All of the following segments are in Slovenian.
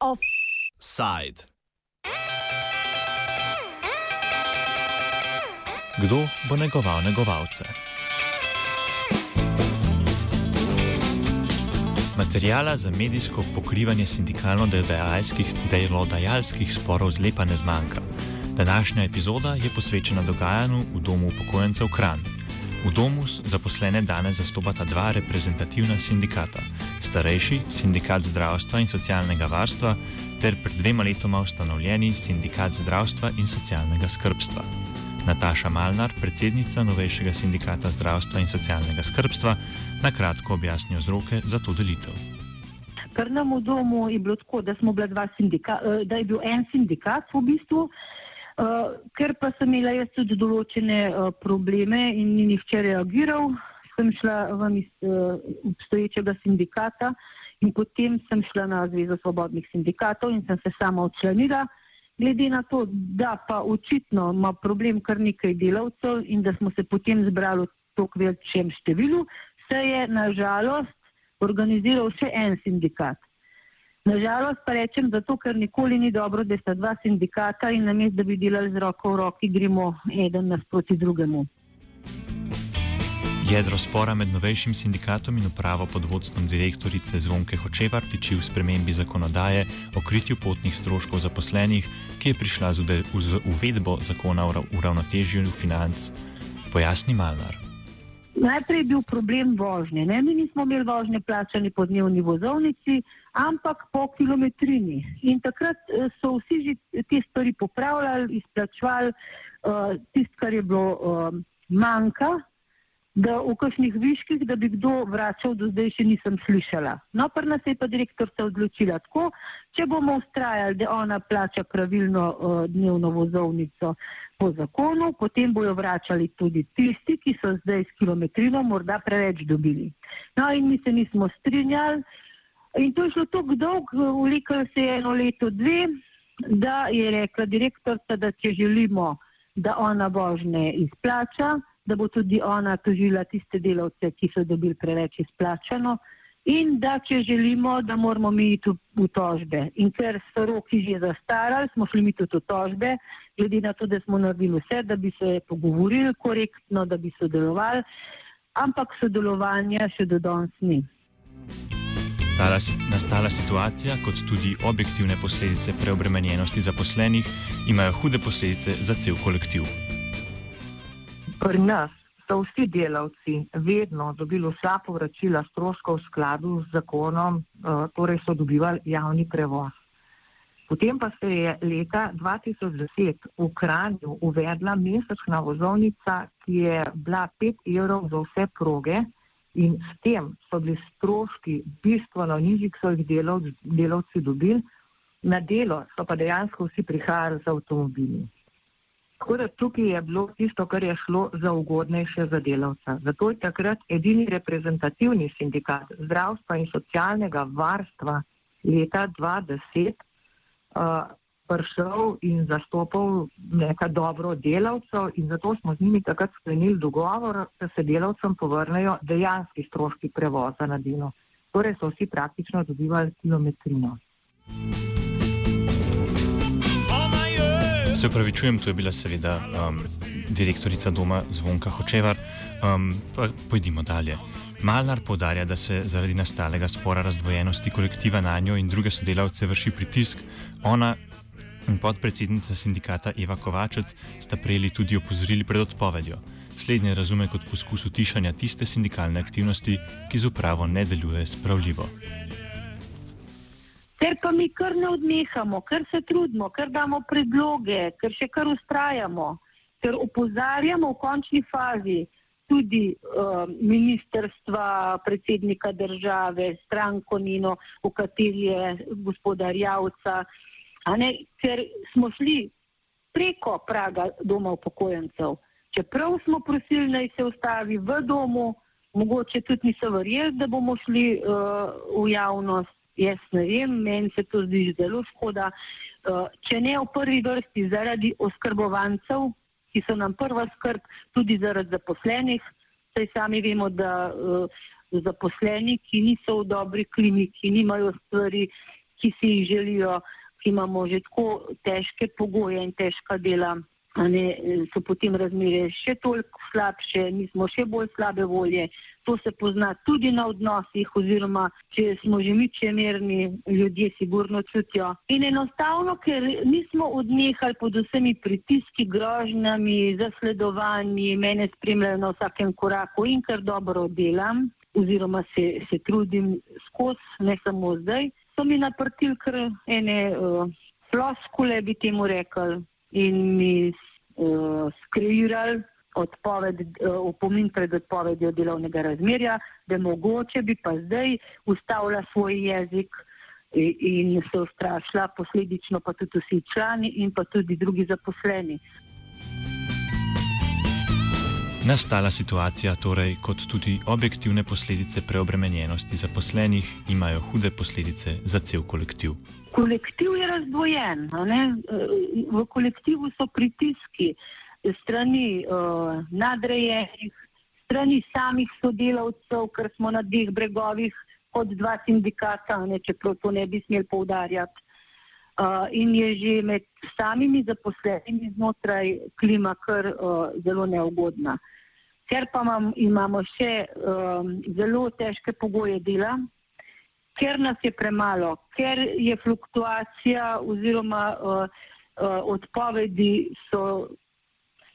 Offside. Kdo bo negoval negovalce? Materijala za medijsko pokrivanje sindikalno-delodajalskih sporov zlepa ne zmanjka. Današnja epizoda je posvečena dogajanju v domu upokojencev Kran. V domu zaposlene danes zastopata dva reprezentativna sindikata: starejši sindikat zdravstva in socialnega varstva ter pred dvema letoma ustanovljeni sindikat zdravstva in socialnega skrbstva. Nataša Malnar, predsednica novejšega sindikata zdravstva in socialnega skrbstva, na kratko objasni vzroke za to delitev. Ker nam v domu je bilo tako, da, sindika, eh, da je bil en sindikat v bistvu, eh, ker pa sem imela jaz tudi določene eh, probleme in ni nihče reagiral, sem šla v obstoječega sindikata in potem sem šla na Zvezo svobodnih sindikatov in sem se sama odčlenila glede na to, da pa očitno ima problem kar nekaj delavcev in da smo se potem zbrali v toliko večjem številu, se je nažalost organiziral še en sindikat. Nažalost pa rečem zato, ker nikoli ni dobro, da sta dva sindikata in namest, da bi delali z roko v roki, gremo eden nasproti drugemu. Jedro spora med novejšim sindikatom in upravo pod vodstvom direktorice Zvonke Hočevar tiči v spremembi zakonodaje o kritju potnih stroškov zaposlenih, ki je prišla z uvedbo zakona o uravnotežju financ. Pojasni Malnar. Najprej je bil problem vožnje. Ne? Mi nismo imeli vožnje plačani po dnevni vozovnici, ampak po kilometrini. In takrat eh, so vsi že te stvari popravljali, izplačvali uh, tisto, kar je bilo uh, manjka da v kakšnih viških, da bi kdo vračal, do zdaj še nisem slišala. No, pa nas je pa direktor se odločila tako, če bomo ustrajali, da ona plača pravilno uh, dnevno vozovnico po zakonu, potem bojo vračali tudi tisti, ki so zdaj s kilometrino morda preveč dobili. No, in mi se nismo strinjali. In to je šlo tako dolg, vlekel se je eno leto, dve, da je rekla direktorca, da če želimo, da ona božne izplača, da bo tudi ona tožila tiste delavce, ki so dobili preveč izplačano in da če želimo, da moramo mi iti v tožbe. In ker so roki že zastarali, smo šli mi tudi v tožbe, glede na to, da smo naredili vse, da bi se pogovorili korektno, da bi sodelovali, ampak sodelovanja še do danes ni. Stala, nastala situacija, kot tudi objektivne posledice preobremenjenosti zaposlenih, imajo hude posledice za cel kolektiv. Pri nas so vsi delavci vedno dobili vsa povračila stroškov v skladu z zakonom, eh, torej so dobivali javni prevoz. Potem pa se je leta 2010 v Kranju uvedla mesečna vozovnica, ki je bila 5 evrov za vse proge in s tem so bili stroški bistveno nižji, ki so jih delavci, dobili, na delo so pa dejansko vsi prihajali z avtomobili. Tako da tukaj je bilo tisto, kar je šlo za ugodnejše za delavca. Zato je takrat edini reprezentativni sindikat zdravstva in socialnega varstva leta 2010 uh, prišel in zastopal nekaj dobro delavcev in zato smo z njimi takrat sklenili dogovor, da se delavcem povrnejo dejanski stroški prevoza na delo. Torej so vsi praktično dobivali kilometrino. Se upravičujem, to je bila seveda um, direktorica doma Zvonka Hočevar. Um, pojdimo dalje. Malnar podarja, da se zaradi nastalega spora razdvojenosti kolektiva na njo in druge sodelavce vrši pritisk. Ona in podpredsednica sindikata Eva Kovačec sta prejeli tudi opozorili pred odpovedjo. Slednje razume kot poskus utišanja tiste sindikalne aktivnosti, ki z upravo ne deluje spravljivo. Ker pa mi kar ne odnehamo, ker se trudimo, ker damo predloge, ker še kar ustrajamo, ker opozarjamo v končni fazi tudi uh, ministerstva, predsednika države, stranko Nino, v kateri je gospodar Javca, ker smo šli preko praga doma upokojencev. Čeprav smo prosili, naj se ustavi v domu, mogoče tudi niso verjeli, da bomo šli uh, v javnost. Jaz ne vem, meni se to zdi zelo škoda. Uh, če ne v prvi vrsti zaradi oskrbovancev, ki so nam prva skrb, tudi zaradi zaposlenih. Saj sami vemo, da uh, zaposleni, ki niso v dobri klimi, ki nimajo stvari, ki si jih želijo, ki imamo že tako težke pogoje in težka dela, ne, so potem razmere še toliko slabše, mi smo še bolj slabe volje. To se pozna tudi na odnosih, oziroma če smo že mi čemerni, ljudje sigurno čutijo. In enostavno, ker nismo odnehali pod vsemi pritiski, grožnjami, zasledovanji, mene spremljajo na vsakem koraku in ker dobro delam, oziroma se, se trudim skozi, ne samo zdaj, so mi naprtili kar ene uh, floskule, bi temu rekli, in mi uh, skreirali odpoved, opomin pred odpovedjo delovnega razmerja, da mogoče bi pa zdaj ustavila svoj jezik in se ustrašila, posledično pa tudi vsi člani in pa tudi drugi zaposleni. Nastala situacija, torej kot tudi objektivne posledice preobremenjenosti zaposlenih, imajo hude posledice za cel kolektiv. Kolektiv je razdvojen. V kolektivu so pritiski, strani uh, nadrejenih, strani samih sodelavcev, ker smo na dveh bregovih kot dva sindikata, ne, čeprav to ne bi smeli poudarjati. Uh, in je že med samimi zaposlenimi znotraj klima kar uh, zelo neugodna. Ker pa mam, imamo še um, zelo težke pogoje dela, ker nas je premalo, ker je fluktuacija oziroma uh, uh, odpovedi so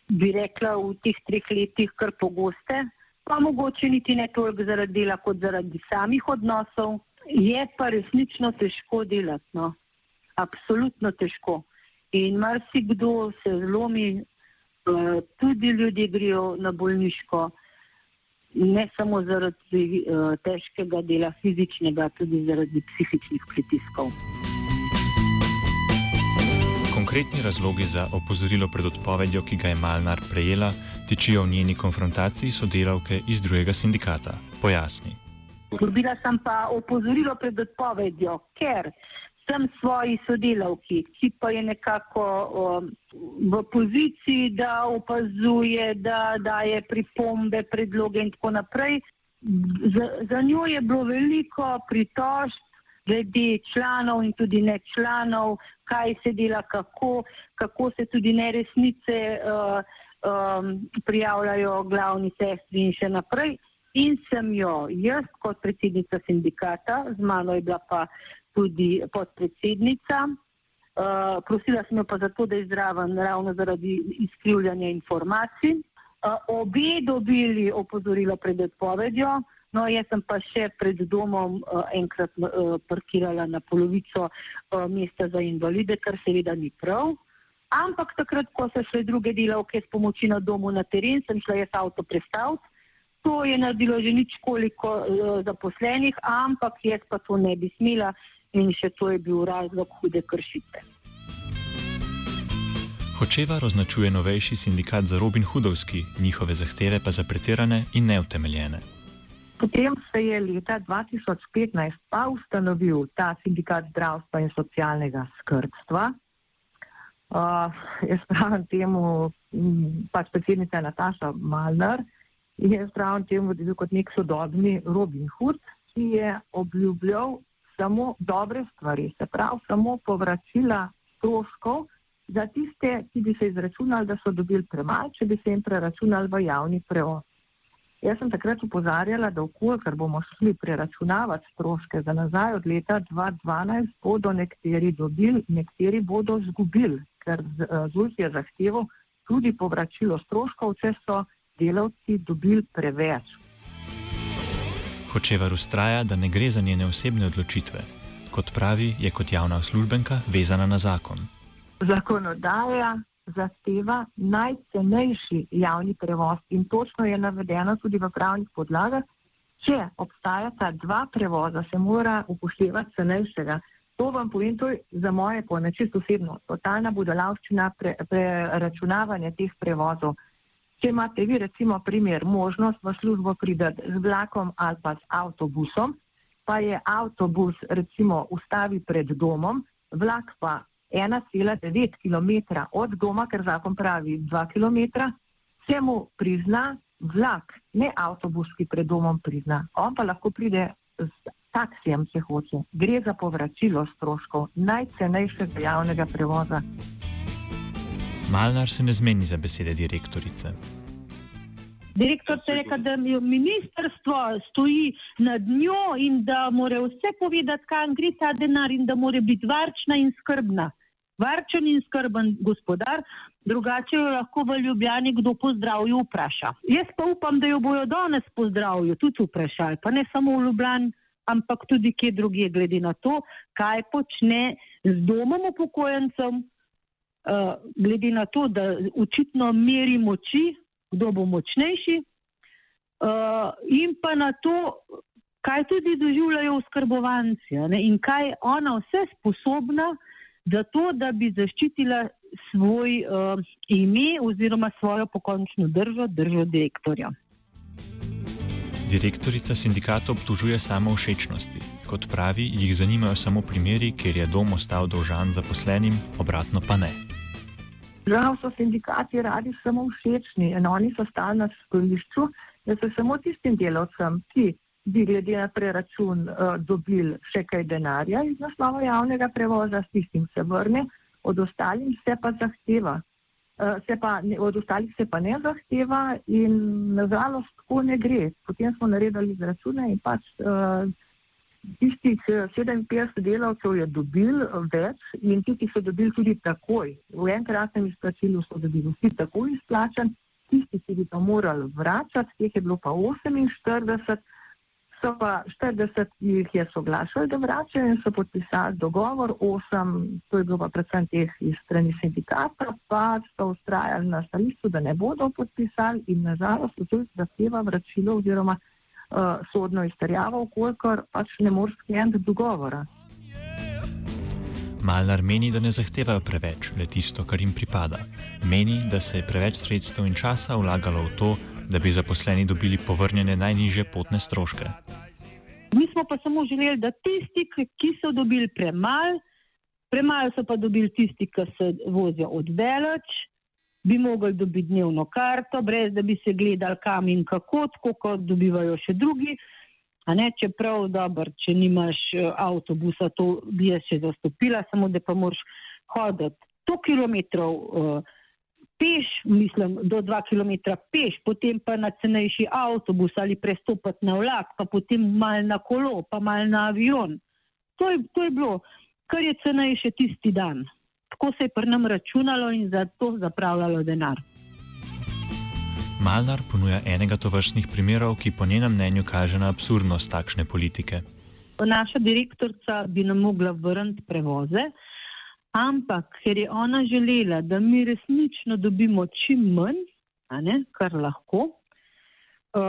bi rekla, v teh treh letih kar pogoste, pa mogoče niti ne toliko zaradi dela, kot zaradi samih odnosov. Je pa resnično težko delati, no. absolutno težko. In marsikdo se zlomi, uh, tudi ljudje grejo na bolniško, ne samo zaradi uh, težkega dela fizičnega, tudi zaradi psihičnih pritiskov. Konkretni razlogi za opozorilo pred odpovedjo, ki ga je Malnar prejela, tičijo v njeni konfrontaciji sodelavke iz drugega sindikata. Pojasni. Dobila sem pa opozorilo pred odpovedjo, ker sem svoji sodelavki, ki pa je nekako um, v poziciji, da opazuje, da daje pripombe, predloge in tako naprej. Za, za njo je bilo veliko pritožb glede članov in tudi ne članov, kaj se dela, kako, kako se tudi neresnice uh, um, prijavljajo glavni sestri in še naprej. In sem jo jaz kot predsednica sindikata, z mano je bila pa tudi podpredsednica, uh, prosila sem jo pa zato, da je zraven ravno zaradi izkrivljanja informacij. Uh, obe dobili opozorilo pred odpovedjo, No, jaz sem pa še pred domom uh, enkrat uh, parkirala na polovico uh, mesta za invalide, kar seveda ni prav. Ampak takrat, ko so šle druge delavke s pomoči na domu na teren, sem šla jaz avto predstaviti. To je naredilo že nič koliko uh, zaposlenih, ampak jaz pa to ne bi smela in še to je bil razlog hude kršitve. Hočevar označuje novejši sindikat za Robin Hudovski, njihove zahteve pa za pretirane in neutemeljene. Potem se je leta 2015 pa ustanovil ta sindikat zdravstva in socialnega skrbstva. Uh, jaz pravim temu, pač predsednica Nataša Malnar, jaz pravim temu, da je bil kot nek sodobni Robin Hood, ki je obljubljal samo dobre stvari, se pravi samo povračila stroškov za tiste, ki bi se izračunali, da so dobili premalo, če bi se jim preračunali v javni prevoz. Jaz sem takrat upozarjala, da okolikor bomo šli preračunavati stroške za nazaj od leta 2012, bodo nekateri dobili, nekateri bodo zgubili, ker ZULF je zahteval tudi povračilo stroškov, če so delavci dobili preveč. Hočevar ustraja, da ne gre za njene osebne odločitve. Kot pravi, je kot javna uslužbenka vezana na zakon. Zakonodaja zahteva najcenejši javni prevoz in točno je navedeno tudi v pravnih podlagah, če obstajata dva prevoza, se mora upoštevati cenejšega. To vam povem, to je za moje pojme čisto osebno, totalna budalavščina preračunavanja pre teh prevozov. Če imate vi recimo primer možnost v službo pridati z vlakom ali pa z avtobusom, pa je avtobus recimo ustavi pred domom, vlak pa 1,9 km od doma, ker zakon pravi 2 km, se mu prizna vlak, ne avtobus, ki pred domom prizna. On pa lahko pride z taksijem, če hoče. Gre za povračilo stroškov najcenejšega javnega prevoza. Malnar se ne zmeni za besede direktorice. Direktor se rekel, da ministrstvo stoji nad njo in da mora vse povedati, kam gre ta denar in da mora biti varčna in skrbna. Varčen in skrben gospodar, drugače jo lahko v Ljubljani kdo pozdravijo vpraša. Jaz pa upam, da jo bojo danes pozdravijo tudi vprašali, pa ne samo v Ljubljani, ampak tudi kje drugje, glede na to, kaj počne z domom upokojencem, glede na to, da očitno meri moči, kdo bo močnejši, uh, in pa na to, kaj tudi doživljajo oskrbovanci in kaj ona vse sposobna za to, da bi zaščitila svoj uh, ime oziroma svojo pokončno držo, držo direktorja. Direktorica sindikata obtužuje samo všečnosti. Kot pravi, jih zanimajo samo primeri, kjer je dom ostal dolžan zaposlenim, obratno pa ne. Žal so sindikati radi samo všečni in oni so stalno na stolišču, da se samo tistim delavcem, ki bi glede na preračun uh, dobili še kaj denarja iz naslova javnega prevoza, s tistim se vrne, od ostalih se pa zahteva. Uh, se pa, ne, od ostalih se pa ne zahteva in nažalost tako ne gre. Potem smo naredili izračune in pač uh, tistih 57 eh, delavcev je dobil več in ti, ki so dobili tudi takoj, v enkratnem izplačilu so dobili vsi takoj izplačan, tisti, ki bi to morali vračati, teh je bilo pa 48, so pa 40 jih je soglašali, da vračajo in so podpisali dogovor, 8, to je bilo pa predvsem teh iz strani sindikata, pa so ustrajali na stališču, da ne bodo podpisali in nažalost to zahteva vračilo oziroma uh, sodno izterjavo, kolikor pač ne more skleniti dogovora. Malnar meni, da ne zahtevajo preveč, le tisto, kar jim pripada. Meni, da se je preveč sredstev in časa vlagalo v to, da bi zaposleni dobili povrnjene najniže potne stroške. Mi smo pa samo želeli, da tisti, ki so dobili premalo, premalo so pa dobili tisti, ki se vozijo odvelač, bi mogli dobiti dnevno karto, brez da bi se gledali kam in kako, tako kot dobivajo še drugi. Ne, čeprav, dobro, če nimaš eh, avtobusa, to bi jaz še zastopila, samo da pa moraš hoditi 100 km uh, peš, mislim, do 2 km peš, potem pa na cenejši avtobus ali prestopati na vlak, pa potem mal na kolo, pa mal na avion. To je, to je bilo, kar je cenejše tisti dan tako se je pri nam računalo in za to zapravljalo denar. Malnar ponuja enega tovrstnih primerov, ki po njenem mnenju kaže na absurdnost takšne politike. Naša direktorica bi nam mogla vrniti prevoze, ampak ker je ona želela, da mi resnično dobimo čim manj, ne, kar lahko,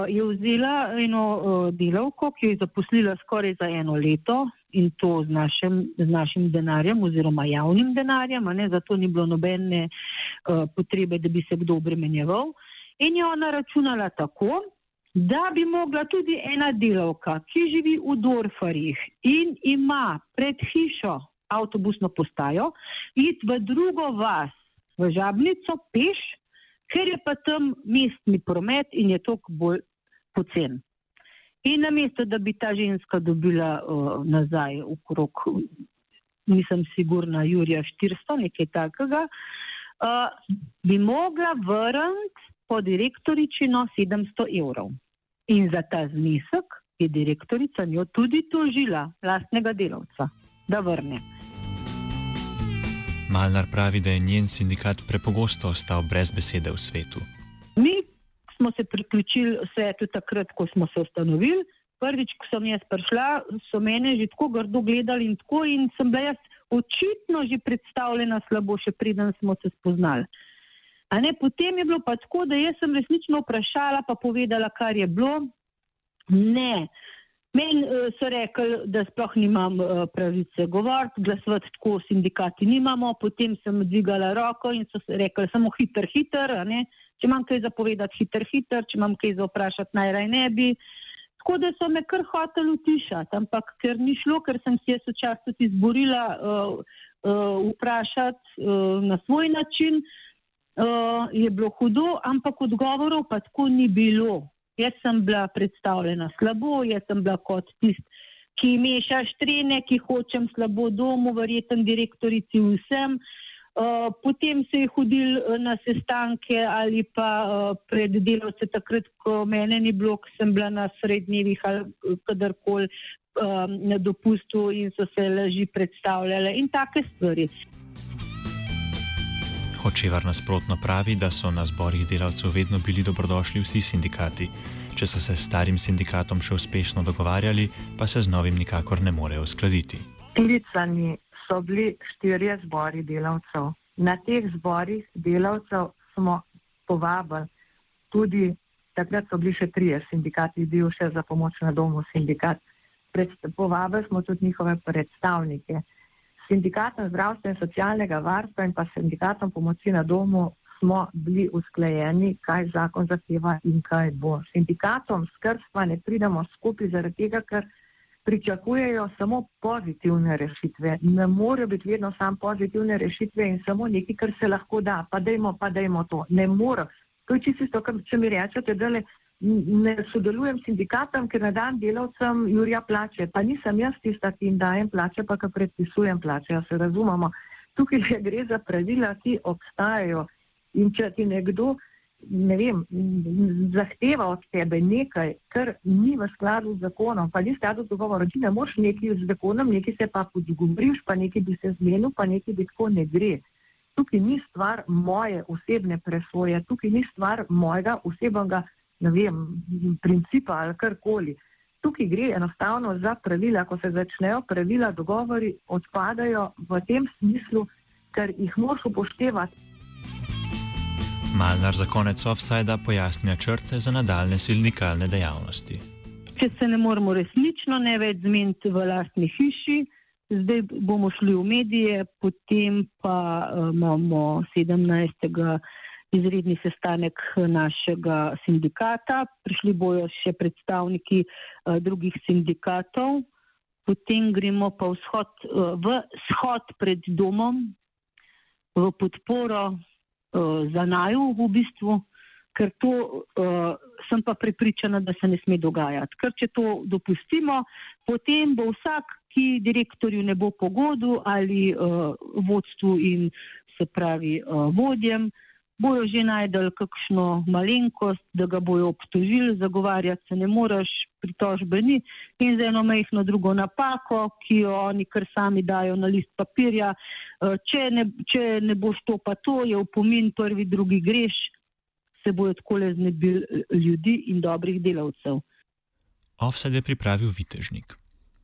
je vzela eno eh, delavko, ki jo je zaposlila skoraj za eno leto, in to z našim, z našim denarjem oziroma javnim denarjem, zato ni bilo nobene uh, potrebe, da bi se kdo obremenjeval. In je ona računala tako, da bi mogla tudi ena delavka, ki živi v Dorfarjih in ima pred hišo avtobusno postajo, iti v drugo vas, v Žabnico, peš, ker je pa tam mestni promet in je toliko bolj pocen. In na mesto, da bi ta ženska dobila uh, nazaj okrog, nisem sigurna, Jurija 400, nekaj takega, uh, bi mogla vrniti po direktoričino 700 evrov. In za ta znesek je direktorica njo tudi tožila, lastnega delavca, da vrne. Malnar pravi, da je njen sindikat prepogosto ostal brez besede v svetu. Mi smo se priključili svetu takrat, ko smo se ustanovili. Prvič, ko sem jaz prišla, so mene že tako grdo gledali in tako in sem bila jaz očitno že predstavljena slabo, še preden smo se spoznali. Ne, potem je bilo pa tako, da jaz sem resnično vprašala, pa povedala, kar je bilo. Ne. Meni uh, so rekli, da sploh nimam uh, pravice govoriti, glasovati tako sindikati nimamo. Potem sem dvigala roko in so rekli, samo hiter, hiter. Če imam kaj zapovedati, hiter, hiter. Če imam kaj za vprašati, najraj ne bi. Tako da so me kar hoteli utišati, ampak ker ni šlo, ker sem si jaz včasih izborila uh, vprašati na svoj način. Je bilo hudo, ampak odgovorov pa tako ni bilo. Jaz sem bila predstavljena slabo, jaz sem bila kot tist, ki meša štrene, ki hočem slabo domu, verjeten direktorici vsem. Uh, potem se je hodil na sestanke ali pa uh, pred delovce takrat, ko mene ni bilo, ko sem bila na srednjevih ali kadarkoli uh, na dopustu in so se laži predstavljale in take stvari. Hočevar nasprotno pravi, da so na zborih delavcev vedno bili dobrodošli vsi sindikati. Če so se s starim sindikatom še uspešno dogovarjali, pa se z novim nikakor ne morejo uskladiti. Klicani so bili štirje zbori delavcev. Na teh zborih delavcev smo povabili tudi, takrat so bili še trije sindikati, bil še za pomoč na domu sindikat. Povabili smo tudi njihove predstavnike sindikatom zdravstva in socialnega varstva in pa sindikatom pomoči na domu smo bili usklajeni, kaj zakon zahteva in kaj bo. Sindikatom skrbstva ne pridemo skupaj zaradi tega, ker pričakujejo samo pozitivne rešitve. Ne morejo biti vedno samo pozitivne rešitve in samo nekaj, kar se lahko da. Pa dajmo, pa dajmo to. Ne morejo. To je čisto to, kar če mi rečete, da le ne sodelujem s sindikatom, ker na dan delavcem Jurija plače. Pa nisem jaz tista, ki jim dajem plače, pa ki predpisujem plače. Ja se razumemo. Tukaj gre za pravila, ki obstajajo. In če ti nekdo, ne vem, zahteva od tebe nekaj, kar ni v skladu z zakonom, pa ni v skladu z dogovorom, ti ne moreš nekaj z zakonom, nekaj se pa podgumriš, pa nekaj bi se zmenil, pa nekaj bi tako ne gre. Tukaj ni stvar moje osebne presoje, tukaj ni stvar mojega osebnega ne vem, principa ali karkoli. Tukaj gre enostavno za pravila, ko se začnejo pravila, dogovori odpadajo v tem smislu, ker jih moš upoštevati. Malnar za konec offsajda pojasnja črte za nadaljne sindikalne dejavnosti. Če se ne moramo resnično ne več zmeniti v lastni hiši, zdaj bomo šli v medije, potem pa uh, imamo 17 izredni sestanek našega sindikata, prišli bojo še predstavniki uh, drugih sindikatov, potem gremo pa vzhod, uh, v shod pred domom, v podporo za naju v bistvu, ker to sem pa prepričana, da se ne sme dogajati. Ker če to dopustimo, potem bo vsak, ki direktorju ne bo pogodu ali vodstvu in se pravi vodjem, bojo že najdel kakšno malenkost, da ga bojo obtožili, zagovarjati se ne moreš, pritožbe ni in za eno mehno drugo napako, ki jo oni kar sami dajo na list papirja. Eh, če ne, če ne boš to pa to, je upomin prvi, drugi greš, se bojo tako le znebil ljudi in dobrih delavcev. Offset je pripravil vitežnik.